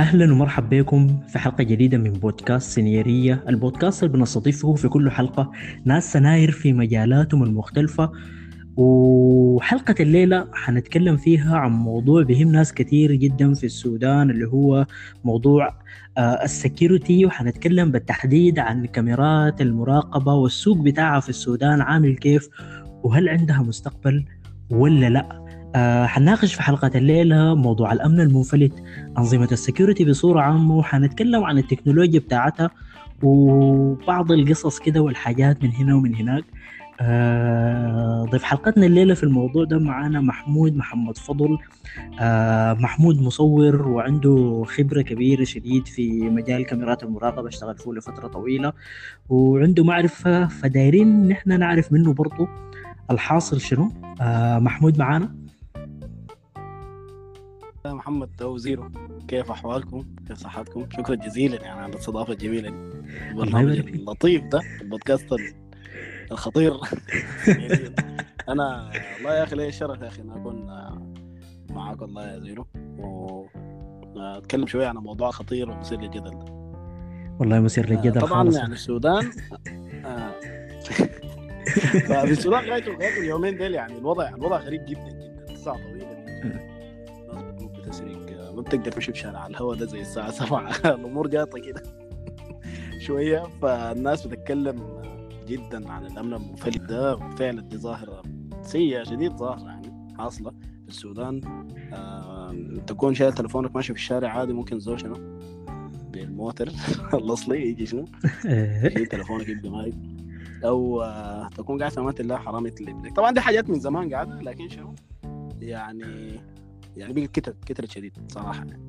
أهلا ومرحبا بكم في حلقة جديدة من بودكاست سنيرية البودكاست اللي بنستضيفه في كل حلقة ناس سناير في مجالاتهم المختلفة. وحلقة الليلة حنتكلم فيها عن موضوع بهم ناس كثير جدا في السودان اللي هو موضوع السكيورتي. وحنتكلم بالتحديد عن كاميرات المراقبة والسوق بتاعها في السودان عامل كيف وهل عندها مستقبل ولا لا. آه حنناقش في حلقة الليلة موضوع الأمن المنفلت أنظمة السكيورتي بصورة عامة وحنتكلم عن التكنولوجيا بتاعتها وبعض القصص كده والحاجات من هنا ومن هناك. آه ضيف حلقتنا الليلة في الموضوع ده معانا محمود محمد فضل. آه محمود مصور وعنده خبرة كبيرة شديد في مجال كاميرات المراقبة اشتغل فيه لفترة طويلة وعنده معرفة فدايرين نحن نعرف منه برضو الحاصل شنو. آه محمود معانا؟ محمد أو زيرو. كيف أحوالكم؟ كيف صحتكم؟ شكرا جزيلا يعني على الاستضافة الجميلة. دي البرنامج اللطيف ده البودكاست الخطير. أنا والله يا أخي لي الشرف يا أخي إن أكون معاك والله يا زيرو. واتكلم شوية عن موضوع خطير ومثير للجدل. ده والله مثير للجدل طبعا خالص. يعني السودان ففي السودان غايته غايته اليومين دول يعني الوضع الوضع غريب جدا جدا. ساعه طويله بتسرق ما بتقدر تمشي في شارع الهواء ده زي الساعة 7 الأمور جاطة كده. شوية. فالناس بتتكلم جدا عن الأمن المنفلت ده. وفعلا دي ظاهرة سيئة شديد ظاهرة يعني حاصلة في السودان. آه، تكون شايل تلفونك ماشي في الشارع عادي ممكن زول شنو؟ بالموتر. الأصلي يجي شنو؟ تلفونك يبقى مايك أو آه، تكون قاعد في أمان الله حرام يتلم طبعا دي حاجات من زمان قاعدة لكن شنو؟ يعني يعني. بقت كترت كترت شديد صراحة. يعني.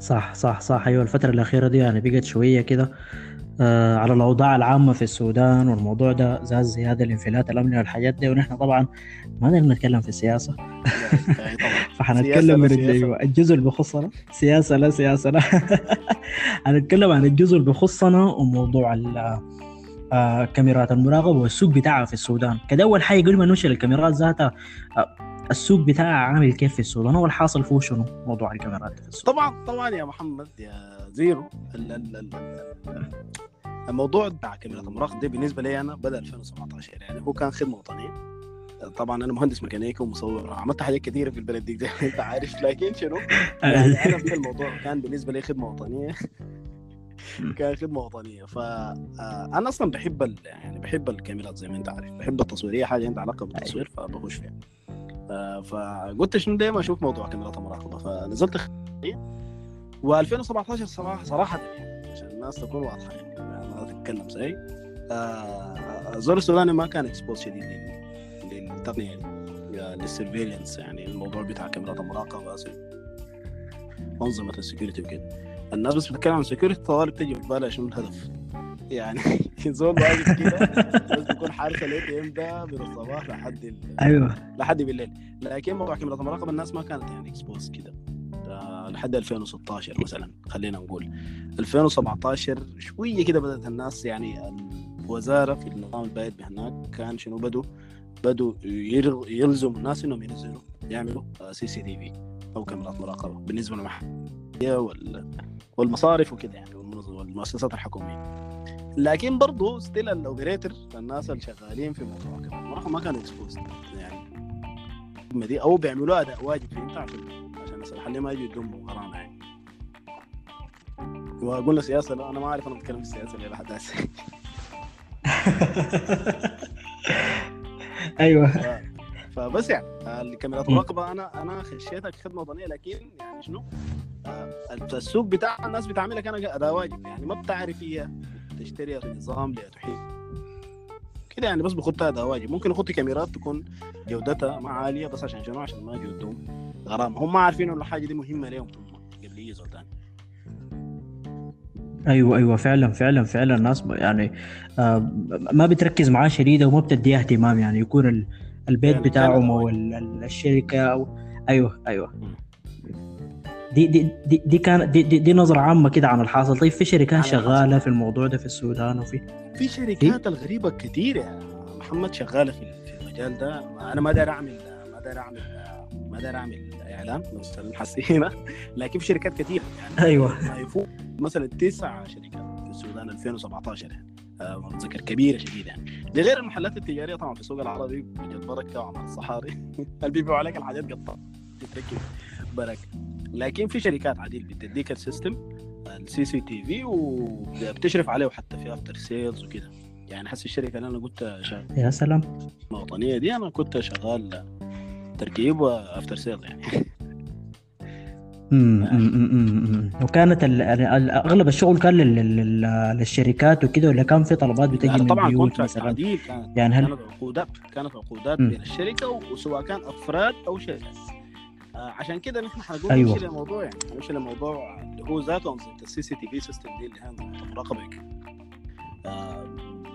صح صح صح. أيوه الفترة الأخيرة دي يعني بقت شوية كده. آه على الأوضاع العامة في السودان والموضوع ده زاد زيادة الانفلات الأمني والحاجات دي. ونحن طبعا ما نقدر نتكلم في السياسة يعني طبعا. فحنتكلم من. الجزء اللي بخصنا. سياسة لا سياسة. لا هنتكلم عن الجزء اللي بخصنا وموضوع ال- آه كاميرات المراقبة والسوق بتاعها في السودان. كده أول حاجة قبل ما ننشر الكاميرات ذاتها آه السوق بتاعها عامل كيف في السودان هو الحاصل فيه شنو؟ موضوع الكاميرات في السودان طبعا طبعا يا محمد يا زيرو. ال ال ال ال- الموضوع بتاع كاميرا المراقبة ده بالنسبة لي أنا بدأ 2017 يعني هو كان خدمة وطنية. طبعا أنا مهندس ميكانيكي ومصور عملت حاجات كثيره في البلد دي زي ما أنت عارف لكن شنو؟ يعني أنا في الموضوع كان بالنسبة لي خدمة وطنية. كان خدمة وطنية. فانا أصلا بحب ال... يعني بحب الكاميرات زي ما أنت عارف. بحب التصوير اي حاجة عندها علاقة بالتصوير فبخش فيها. آه، فقلت شنو دايما أشوف موضوع كاميرات المراقبة. فنزلت و2017 صراحة صراحة يعني عشان الناس تكون واضحة يعني ما تتكلم زي آه، الزول السوداني ما كان exposed شديد لل- للتقنية دي لل surveillance يعني الموضوع بتاع كاميرات المراقبة انظمه ال security وكده. الناس بس بتتكلم عن security طوال بتجي في بالها شنو الهدف. يعني زول واقف كده بس بيكون حارس ال ATM ده من الصباح لحد ال... أيوه. لحد بالليل. لكن موضوع كاميرا المراقبه الناس ما كانت يعني exposed كده. لحد 2016 مثلا خلينا نقول. 2017 شوية كده بدأت الناس يعني الوزارة في النظام البائد هناك كان شنو بدوا بدوا يلزموا الناس إنهم ينزلوا يعملوا CCTV أو كاميرات مراقبة بالنسبة للمحليه وال- والمصارف وكده يعني والمؤسسات الحكومية. لكن برضه still ال operator الناس اللي شغالين في موضوع المراقبه ما كانوا exposed يعني دي أو بيعملوها أداء واجب فهمت عشان عشان اللي ما يجوا يدوهم غرامه يعني وقلنا سياسة لا أنا ما أعرف أنا بتكلم في السياسة ليه لحد هسه أيوه. فبس يعني الكاميرات. المراقبه أنا أنا خشيتها كخدمه وطنية لكن يعني شنو؟ آه، السوق بتاع الناس بتعملها كان اداء واجب يعني ما بتعرف هي تشتريها في نظام لتحيل كده يعني بس بخطها اداء واجب. ممكن يخط كاميرات تكون جودتها ما عالية بس عشان شنو؟ عشان ما يجوا غرامة. هم ما عارفين إنه الحاجة دي مهمة لهم هم قبل يجي زول تاني. أيوه أيوه. فعلا فعلا فعلا. الناس يعني آه ما بتركز معاه شديده وما بتديها اهتمام. يعني يكون ال- البيت بتاعهم. أو ال- ال- الشركة أو أيوه أيوه. دي دي دي, دي كانت دي, دي, دي نظرة عامة كده عن الحاصل. طيب في شركات. شغالة في الموضوع ده في السودان وفي في شركات الغريبة كثير يا محمد شغالة في المجال ده. أنا ما داير اعمل ما داير اعمل ما داير أعمل إعلان مثلا حسي هنا لكن في شركات كثيره يعني أيوه. ما يفوق مثلا تسع شركات في السودان 2017 يعني. آه، كبيرة شديد يعني. ده غير المحلات التجارية طبعا في السوق العربي. بركه وعمل الصحاري. اللي بيبيعوا عليك الحاجات؟ قطع. تتركب بركه لكن في شركات عديد بتديك ال system ال CCTV وبتشرف عليه حتى في after sales وكده. يعني حس الشركة اللي أنا كنت شغال يا سلام. الوطنية دي أنا كنت شغال تركيب و after sales يعني. وكانت ال- ال- أغلب الشغل كان لل- لل- للشركات وكده ولا كان في طلبات بتجي يعني من طبعا contract عديد كانت يعني هل كانت عقودات كانت عقودات. بين الشركة وسواء كان أفراد أو شركات. عشان كده نحن حنقول أيوة. نمشي لموضوع يعني نمشي لموضوع اللي هو ذاته انظمه ال CCTV system دي اللي هي آه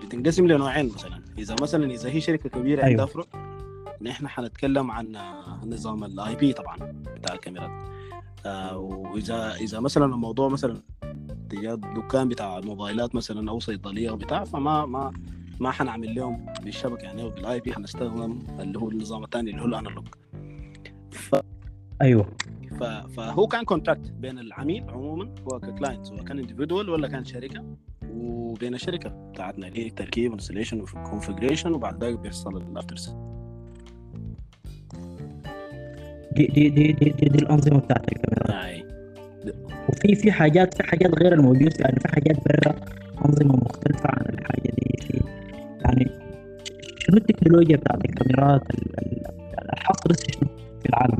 بتنقسم لنوعين مثلا إذا مثلا إذا هي شركة كبيرة أيوة. عندها فروع نحن حنتكلم عن آه، نظام ال IP طبعا بتاع الكاميرات آه وإذا إذا مثلا الموضوع مثلا تجاه دكان بتاع موبايلات مثلا أو صيدلية أو بتاع فما ما ما حنعمل لهم بالشبكة يعني بال IP حنستخدم اللي هو النظام الثاني اللي هو ال analog. أيوه. فهو كان contract بين العميل عموما هو ك client سواء كان individual ولا كان شركة؟ وبين الشركة بتاعتنا اللي هي تركيب installation و configuration وبعد ذلك بيحصل ال after دي دي دي دي, دي, دي الأنظمة بتاعت الكاميرات يعني وفي في حاجات في حاجات غير الموجود يعني في حاجات برا أنظمة مختلفة عن الحاجة دي. في يعني شنو التكنولوجيا بتاعت الكاميرات ال- ال- الحاصل شنو في العالم؟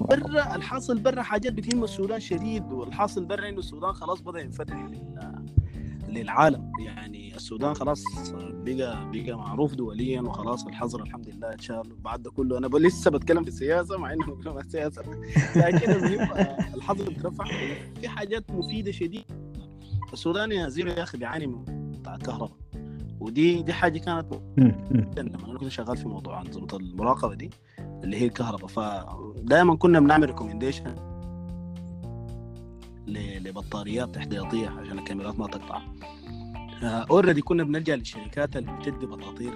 برا في الحاصل برا حاجات بتهم السودان شديد والحاصل برا إنه السودان خلاص بدأ ينفتح لل- للعالم. يعني السودان خلاص بقى بقى معروف دوليا وخلاص الحظر الحمد لله اتشال بعد ده كله. أنا لسه بتكلم في السياسة مع إنه بتكلم عن السياسة لكن المهم آه، الحظر اترفع في حاجات مفيدة شديد السودان يا زيرو يا أخي بيعاني من بتاع الكهرباء. ودي دي حاجة كانت لما أنا كنت شغال في موضوع انظمه المراقبة دي. اللي هي الكهرباء. فدائما كنا بنعمل recommendation لبطاريات احتياطية عشان الكاميرات ما تقطع. already كنا بنلجأ للشركات اللي بتدي بطاطير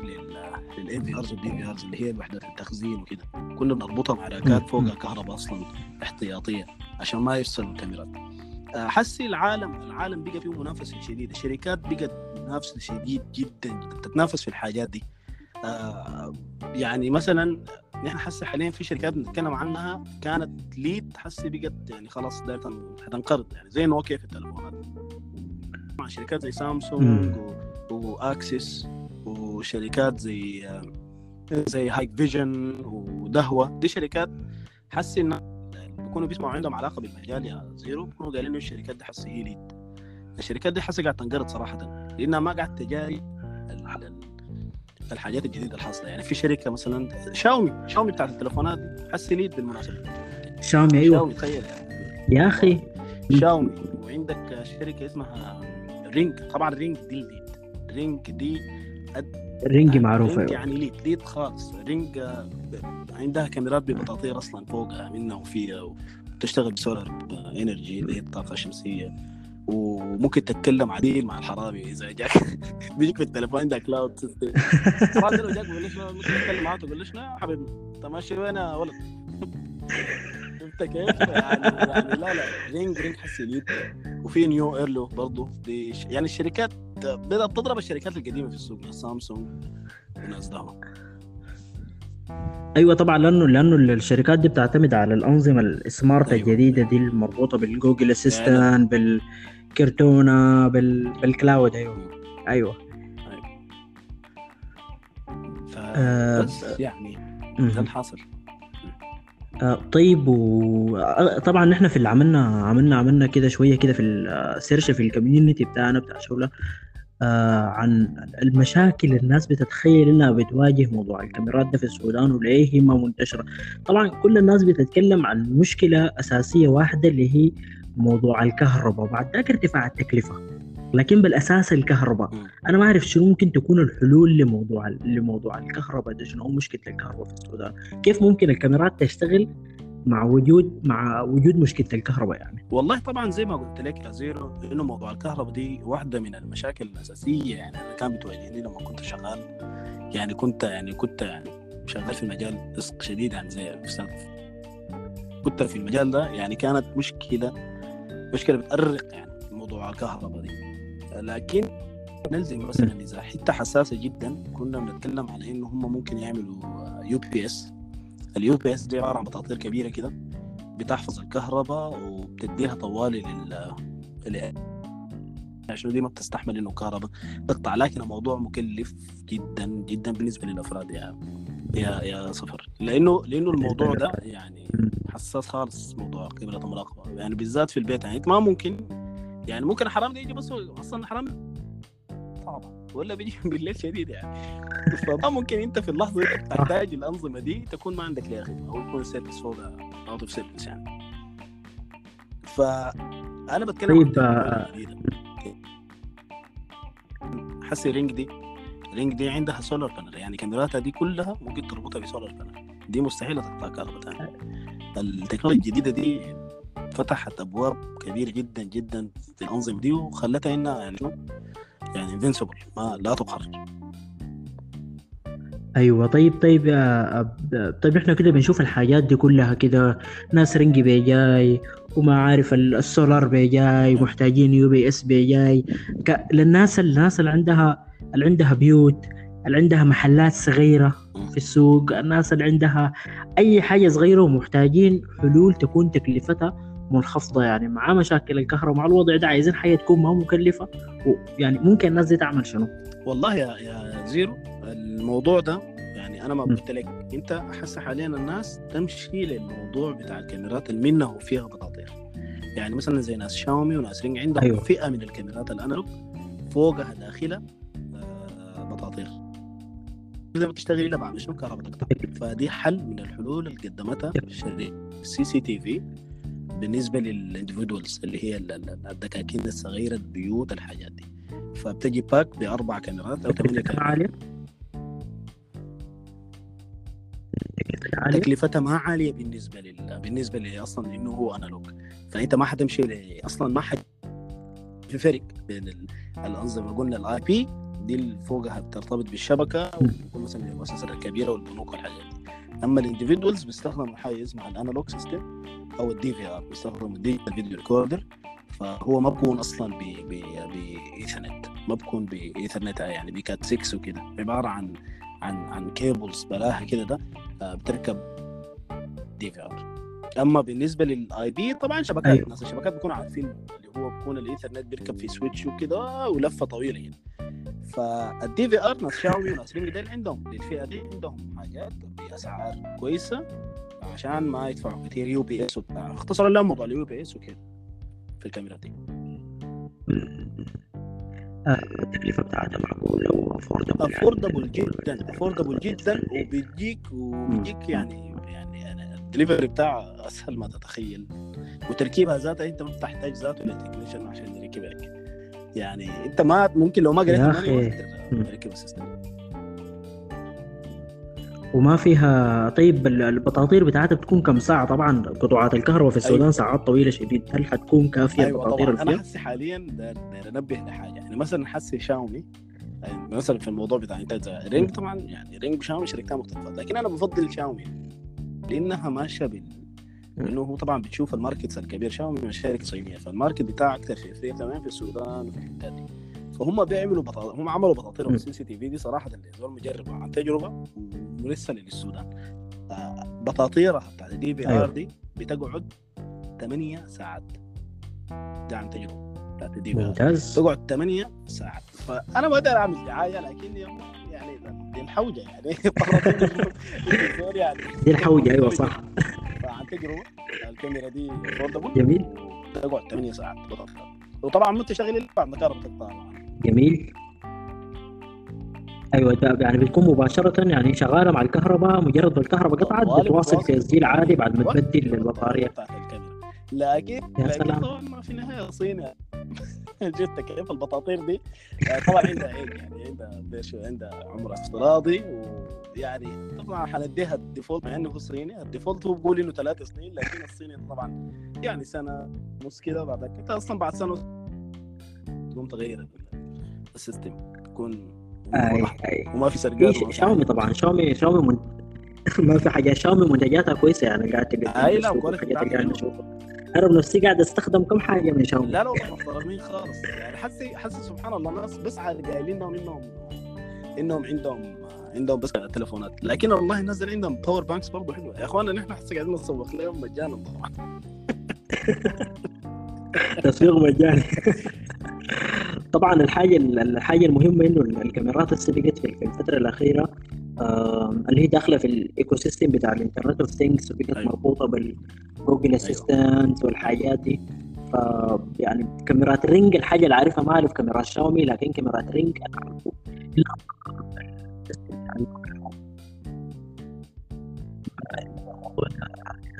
لل NVRs وال DVRs اللي هي وحدات التخزين وكده. كنا بنربطها مع راكات. فوقها كهرباء أصلا احتياطية عشان ما يفصلوا الكاميرات. آه، حسي العالم العالم بقى فيه منافسة شديدة. الشركات بقت منافسه شديد جدا جدا. تتنافس في الحاجات دي. آه، يعني مثلا نحن حسي حاليا في شركات بنتكلم عنها كانت lead حسي بقت يعني خلاص دايرة حتنقرض يعني زي نوكيا في التليفونات. مع شركات زي سامسونج. و- واكسس وشركات زي زي هايك فيجن ودهوة. دي شركات حسي إن بيكونوا بيسمعوا عندهم علاقة بالمجال يا زيرو بيكونوا قايلين إنه الشركات دي حسي هي lead الشركات دي حسي قاعد تنقرض صراحة لأنها ما قاعد تجاري الحاجات الجديدة اللي حاصله يعني في شركة مثلا شاومي شاومي بتاعت التليفونات حسي lead بالمناسبه شاومي أيوه. شاومي تخيل. يا أخي. شاومي. وعندك شركة اسمها رينج. طبعا رينج دي الجديد رينج دي رينجي معروفة رينج أيوه. يعني lead. lead خالص. رينج عندها كاميرات ببطاطير أصلا فوقها منها وفيها وتشتغل ب solar energy اللي هي الطاقة الشمسية. وممكن تتكلم عديل مع الحرامي إذا جاك. بيجيك في التليفون عندك cloud system لو جاك بيقول شنو ممكن تتكلم معاه تقول شنو يا حبيبي؟ انت ماشي وين يا ولد؟ شفت كيف؟ يعني, يعني لا لا. رينج رينج حسي lead وفي نيو ايرلو برضه. دي ش- يعني الشركات بدأت تضرب الشركات القديمة في السوق. سامسونج وناس دهو أيوه طبعا لأنه لأنه الشركات دي بتعتمد على الأنظمة ال smart أيوة. الجديدة دي المربوطة بال Google Assistant بال Cortana بال... بال cloud أيوه. أيوه. آه، فبس يعني ده. الحاصل. آه، طيب وطبعا نحن في اللي عملنا عملنا عملنا كده شوية كده في ال search في ال community بتاعنا بتاع شغله آه عن المشاكل الناس بتتخيل إنها بتواجه موضوع الكاميرات ده في السودان وليه هي ما منتشرة. طبعا كل الناس بتتكلم عن مشكلة أساسية واحدة اللي هي موضوع الكهرباء وبعد ذاك ارتفاع التكلفة. لكن بالأساس الكهرباء. أنا ما أعرف شنو ممكن تكون الحلول لموضوع لموضوع الكهرباء ده شنو مشكلة الكهرباء في السودان كيف ممكن الكاميرات تشتغل مع وجود مع وجود مشكلة الكهرباء يعني؟ والله طبعا زي ما قلت لك يا زيرو إنه موضوع الكهرباء دي واحدة من المشاكل الأساسية يعني. أنا كان بتواجهني لما كنت شغال يعني كنت يعني كنت يعني شغال في المجال رزق شديد يعني زي كنت في المجال ده يعني كانت مشكلة مشكلة بتأرق يعني موضوع الكهرباء دي. لكن نلزم مثلا إذا حتة حساسة جدا كنا بنتكلم على إنه هم ممكن يعملوا UPS. ال UPS دي عبارة عن بطاطير كبيرة كده بتحفظ الكهرباء وبتديها طوالي لل عشان دي ما بتستحمل إنه كهرباء تقطع. لكن الموضوع مكلف جدا جدا بالنسبة للأفراد يا يا يا صفر. لأنه لأنه الموضوع ده يعني حساس خالص موضوع قبلة المراقبة. يعني بالذات في البيت يعني ما ممكن يعني ممكن الحرامي ده يجي بس أصلا صعبه ولا بيجي بالليل شديد يعني. فما ممكن أنت في اللحظة دي تحتاج الأنظمة دي تكون ما عندك ليها خدمه أو يكون service فوق out of service يعني فانا بتكلم طيب حسي رينج دي. رينج دي عندها solar panel يعني كاميراتها دي كلها ممكن تربطها ب solar panel دي مستحيل تقطع كهرباء التكنولوجيا الجديدة دي فتحت أبواب كبيرة جدا جدا في الأنظمة دي وخلتها إنها يعني يعني invincible ما لا تقهر. أيوه طيب طيب طيب إحنا كده بنشوف الحاجات دي كلها كده. ناس رنجي بيجاي وما عارف السولار بيجاي محتاجين UPS بيجاي. للناس الناس اللي عندها اللي عندها بيوت اللي عندها محلات صغيرة في السوق الناس اللي عندها أي حاجة صغيرة ومحتاجين حلول تكون تكلفتها منخفضة يعني. مع مشاكل الكهرباء مع الوضع ده عايزين حاجة تكون ما مكلفة ويعني ممكن الناس دي تعمل شنو؟ والله يا يا زيرو. الموضوع ده يعني أنا ما قلت لك أنت أحس حاليا الناس تمشي للموضوع بتاع الكاميرات اللي منه فيها بطاطير. يعني مثلا زي ناس شاومي وناس رينج عندهم أيوة. فئة من الكاميرات ال analog فوقها داخلة بطاطير. إذا ما تشتغل إلا بعد شنو؟ كهرباء تقطع. فدي حل من الحلول اللي قدمتها الشركة ال CCTV بالنسبة لل individuals اللي هي الدكاكين الصغيرة البيوت الحاجات دي. فبتجي pack بأربع كاميرات أو ثمانية كاميرات. تكلفتها ما عالية بالنسبة لل بالنسبة لي أصلا انه هو analog. فأنت ما حتمشي ل... أصلا ما حد في فرق بين الأنظمة. قلنا ال IP دي اللي فوقها بترتبط بالشبكة وتكون مثلا المؤسسات الكبيرة والبنوك والحاجات دي. أما ال individuals بيستخدموا حاجة اسمها ال analog system أو ال DVR بيستخدموا ال digital video recorder فهو ما بكون أصلا بإيثرنت ما بكون بإيثرنت يعني ب Cat 6 وكده. عبارة عن عن عن cables بلاها كده ده بتركب DVR أما بالنسبة لل IP طبعا شبكات أيوه. الناس الشبكات بيكونوا عارفين اللي هو بيكون الايثرنت بيركب في switch وكده ولفة طويلة يعني. فال DVR ناس شاومي وناس رينج ديل عندهم. للفئة دي عندهم حاجات بأسعار كويسة عشان ما يدفعوا كثير UPS وبتاع. اختصروا لهم موضوع ال UPS وكده في الكاميرات دي. التكلفة بتاعتها معقوله و affordable affordable جدا affordable جدا وبيجيك وبيجيك يعني يعني الدليفري بتاعه أسهل ما تتخيل. وتركيبها ذاتها أنت ما بتحتاج ذاته لل technician عشان يركبها لك يعني أنت ما ممكن لو ما قريت يا أخي. تركب ال system. وما فيها طيب البطاطير بتاعتها بتكون كم ساعة؟ طبعا قطوعات الكهرباء في السودان أيوة. ساعات طويلة شديد. هل حتكون كافية أيوة البطاطير طبعا أنا حسي حاليا داير انبه لحاجة يعني مثلا حسي شاومي يعني مثلا في الموضوع بتاع إنتاج رينج طبعا يعني رينج وشاومي شركتين مختلفة لكن أنا بفضل شاومي لأنها ماشية بال لأنه هو طبعا بتشوف ال markets الكبير. شاومي شركه صينية. فال market بتاعها أكثر في أفريقيا في السودان وفي الحتات دي. فهم بيعملوا بطاطا هم عملوا بطاطير ال CCTV دي صراحة اللي زول مجرب عن تجربة ولسه للسودان. بطاطيرها بتاعت ال DVR دي بتقعد 8 ساعات. ده عن تجربة بتاعت في آر ممتاز. تقعد 8 ساعات. فأنا ما أقدر أعمل دعاية لكن يعني دي الحوجة يعني. يعني. دي الحوجة أيوه صح. فعن تجربة. الكاميرا دي جميل. تقعد 8 ساعات وطبعا ما أنت شغال إلا بعد ما جميل. أيوه ده يعني بتكون مباشرة يعني شغالة مع الكهرباء مجرد ما الكهرباء قطعت بتواصل تسجيل عادي بعد ما تبدل الكاميرا. لكن لكن طبعا ما في نهاية صين جيت كيف البطاطير دي؟ طبعا عندها يعني عندها عندها عمر افتراضي ويعني طبعا حنديها ال default مع إنه هو صيني. ال default هو بيقول إنه ثلاث سنين لكن الصيني طبعا يعني سنة نص كده بعد أصلا بعد سنة تقوم تغير ال system تكون أي أي. وما في سرقات شاومي طبعا شاومي شاومي من... ما في حاجة. شاومي منتجاتها كويسة يعني قاعد تقدم أي لا اللي قاعد نشوفها. أنا بنفسي قاعد أستخدم كم حاجة من شاومي. لا لا محترمين خالص. يعني حسي حسي سبحان الله الناس بس قايلين لهم إنهم إنهم عندهم عندهم بس تليفونات. لكن والله اللي عندهم power banks برضه حلوة. يا اخوانا نحن حسي قاعدين نسوق لهم مجانا طبعا. تسويق مجاني. طبعا الحاجة الحاجة المهمة إنه الكاميرات السبقت في الفترة الأخيرة آه اللي هي داخلة في ال ecosystem بتاع ال Internet of Things وبقت. مربوطة بال Google Assistant والحاجات دي. ف يعني كاميرات رينج الحاجة اللي عارفها ما أعرف كاميرات شاومي لكن كاميرات رينج أنا أعرفه.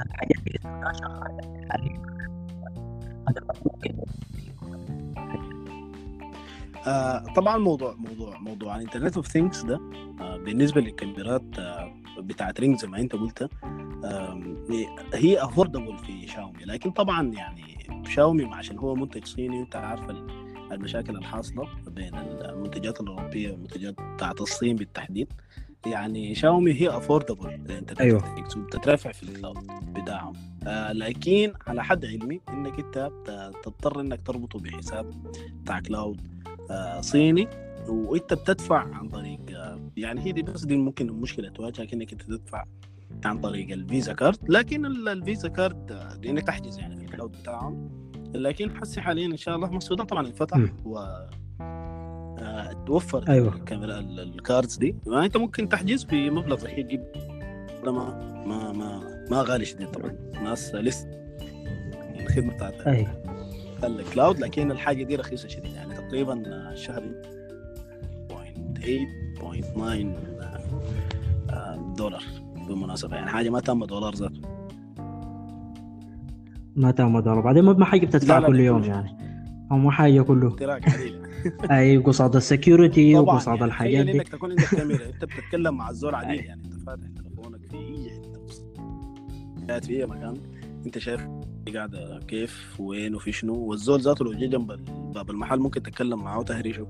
الحاجات شغاله هذا ممكن آه طبعا موضوع موضوع موضوع ال Internet of Things ده آه بالنسبة للكاميرات آه بتاعت رينج زي ما انت قلت هي affordable في شاومي. لكن طبعا يعني شاومي عشان هو منتج صيني وانت عارف المشاكل الحاصلة بين المنتجات الأوروبية والمنتجات بتاعت الصين بالتحديد. يعني شاومي هي affordable ال Internet Things وبتترافع في ال cloud بتاعهم. آه لكن على حد علمي إنك أنت تضطر إنك تربطه بحساب بتاع cloud. صيني وإنت بتدفع عن طريق آه يعني هي دي بس دي ممكن المشكلة تواجهك إنك أنت تدفع عن طريق ال Visa card لكن ال- ال Visa card آه، دي انك تحجز يعني في ال cloud بتاعهم لكن حسي حاليا إن شاء الله السودان طبعا انفتح. و آه، توفر أيوة. الكاميرا ال- ال cards دي. ما أنت ممكن تحجز بمبلغ رخيص جدا. ما ما ما ما غالي شديد طبعا. الناس لسه الخدمة بتاعتها اي ال cloud لكن الحاجة دي رخيصة شديد يعني. تقريبا شهري 0.8 0.9 دولار بالمناسبة. يعني حاجة ما تم دولار ذاته. ما تم دولار. بعدين ما حاجة بتدفع كل لا، يوم. يعني. أو ما حاجة كله. عادي أي قصاد ال security وقصاد يعني الحاجات دي. انك تكون عندك كاميرا. انت بتتكلم مع الزول عديل يعني. انت فاتح تليفونك في أي حتة. في اي مكان انت شايف قاعدة كيف وين وفي شنو والزول ذاته لو جه جنب باب المحل ممكن تتكلم معاه وتهريشه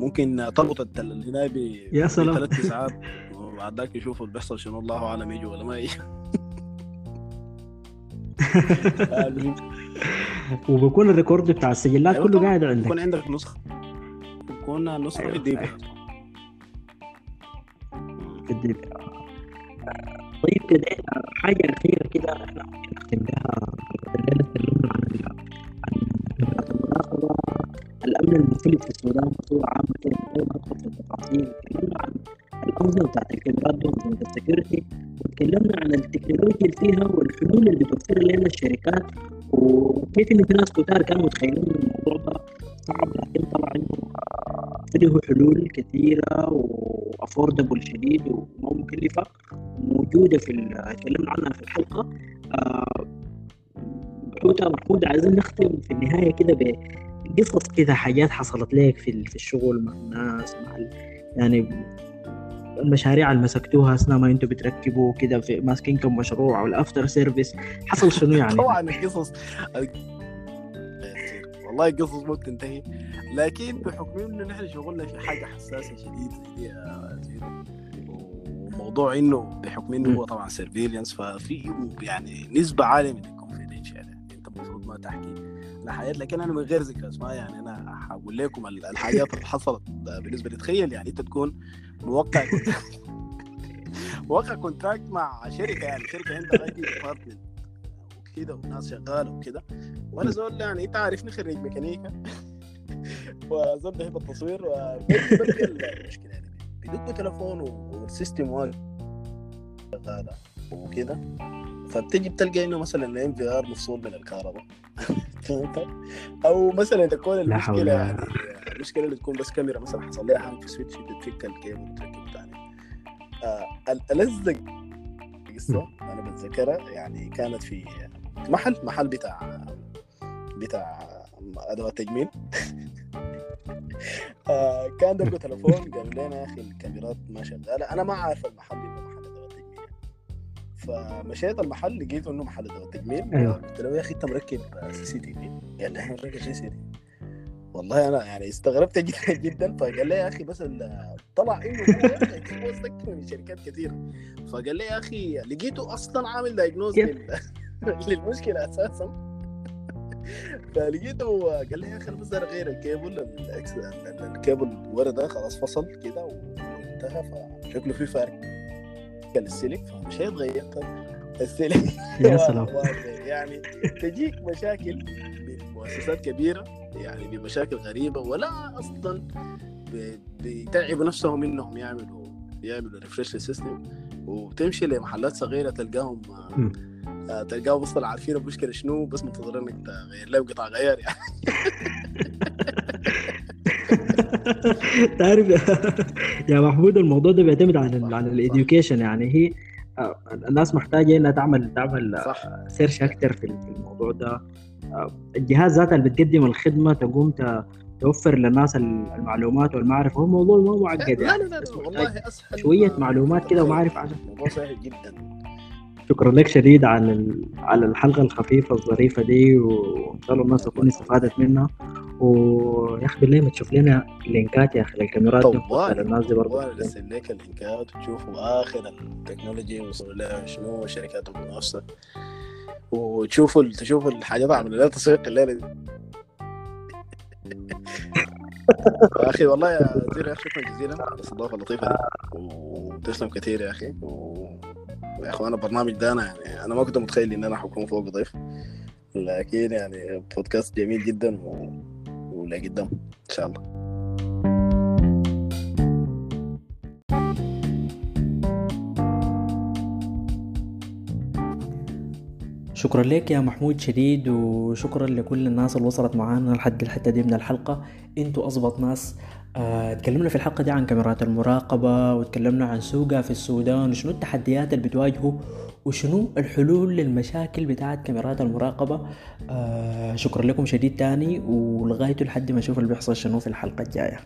ممكن تربط هنا ب يا سلام. ثلاث ساعات وبعد ذاك يشوفوا اللي بيحصل شنو الله أعلم يجي ولا ما يجي وبيكون ال record بتاع السجلات أيوة كله. قاعد عندك يكون عندك نسخة يكون نسخة أيوة، في ال D صحيح. في ال DVR. طيب كده حاجة أخيرة كده إحنا ممكن نختم بها حلقة الليلة تكلمنا عن ال- عن كاميرات المراقبة الأمن المنفلت في السودان بصورة عامة كده من ما ندخل في التفاصيل. تكلمنا عن الأنظمة بتاعت الكاميرات دي ال security وتكلمنا عن التكنولوجيا اللي فيها والحلول اللي بتوفرها لنا الشركات وكيف إن في ناس كتار كانوا متخيلين إن الموضوع ده صعب لكن طلع إنه آه، في له حلول كثيرة و affordable شديد وما مكلفة موجودة في اتكلمنا عنها في الحلقة. حوتة محمود عايزين نختم في النهاية كده بقصص كده حاجات حصلت لك في ال- في الشغل مع الناس مع ال- يعني المشاريع اللي مسكتوها أثناء ما أنتوا بتركبوا كده في ماسكين كم مشروع أو ال after service حصل شنو يعني؟ طبعا القصص. والله القصص مو تنتهي لكن بحكم إنه نحن شغلنا في حاجة حساسة شديد زي وموضوع إنه بحكم إنه هو طبعا surveillance ففي يعني نسبة عالية من المفروض ما تحكي لحاجات لكن أنا من غير ذكر أسماء يعني أنا هقول لكم ال- الحاجات اللي حصلت بالنسبة لي. تخيل يعني أنت تكون موقع موقع contract مع شركة يعني شركة عندها أي department وكده وناس شغالة وكده. وأنا زول يعني أنت عارفني خريج ميكانيكا وزول بحب التصوير المشكلة يعني. بدق تليفون وال system واقف شغالة وكده. فبتجي بتلقى إنه مثلا ال NVR مفصول من الكهرباء؟ أو مثلا تكون المشكلة يعني المشكلة اللي تكون بس كاميرا مثلا حصل لها hang في switch بتفك الكيبل وتركب ثاني آه الألذ قصة أنا بتذكرها يعني كانت في محل محل بتاع بتاع أدوات تجميل. آه كان دقوا تليفون قالوا لنا يا أخي الكاميرات ما شغالة. أنا ما عارف المحل فمشيت المحل لقيته إنه محل تجميل أيوة. قلت له يا أخي أنت مركب CCTV؟ قال لي إحنا مركب CCTV والله أنا يعني استغربت جدا جدا. فقال لي يا أخي بس طلع إنه هو أكثر من شركات كثير فقال لي يا أخي لقيته أصلا عامل diagnose. للمشكلة أساسا. فلقيته قال لي يا أخي أنا بس اغير ال cable ال cable ورا ده خلاص فصل كده وانتهى فشكله في فار قرض السلك فمشيت غيرت السلك. يا سلام. يعني تجيك مشاكل بمؤسسات كبيرة يعني بمشاكل غريبة ولا أصلا بيتعبوا نفسهم إنهم يعملوا يعملوا refresh لل system وتمشي لمحلات صغيرة تلقاهم آه، تلقاهم أصلا عارفين المشكلة شنو بس منتظرين إنك تغير لهم قطع غيار يعني. تعرف يا محمود الموضوع ده بيعتمد على على ال education يعني. هي الناس محتاجة إنها تعمل تعمل صح. search أكثر في الموضوع ده. الجهات ذاتها اللي بتقدم الخدمة تقوم توفر للناس المعلومات والمعرفة. هو الموضوع ما معقد لا يعني. لا لا, بس لا محتاج والله أسهل شوية ما معلومات كده تتخيل. عنها. الموضوع سهل جدا. شكرا لك شديد على على الحلقة الخفيفة الظريفة دي وإن شاء الله الناس تكون استفادت منها. ويا أخي بالله ما تشوف لنا لينكات يا أخي للكاميرات طوال الناس دي برضه ارسل لك اللينكات وتشوفوا آخر ال technology وصلوا لها شنو الشركات المنافسه وتشوفوا تشوفوا الحاجات عملوا لها تسويق الليلة يا أخي والله يا وزير يا أخي شكرا جزيلا. على الاستضافه اللطيفة دي. وتسلم كثير يا أخي. و... يا أخوان البرنامج ده أنا يعني أنا ما كنت متخيل إن أنا حكون فوق ضيف. لكن يعني بودكاست جميل جدا. و... ولقدام إن شاء الله. شكرا لك يا محمود شديد وشكرا لكل الناس اللي وصلت معانا لحد الحتة دي من الحلقة. أنتوا اضبط ناس. آه، تكلمنا في الحلقة دي عن كاميرات المراقبة وتكلمنا عن سوقها في السودان وشنو التحديات اللي بتواجهوا وشنو الحلول للمشاكل بتاعت كاميرات المراقبة؟ آه، شكرا لكم. شديد تاني ولغاية لحد ما أشوف اللي بيحصل شنو في الحلقة الجاية.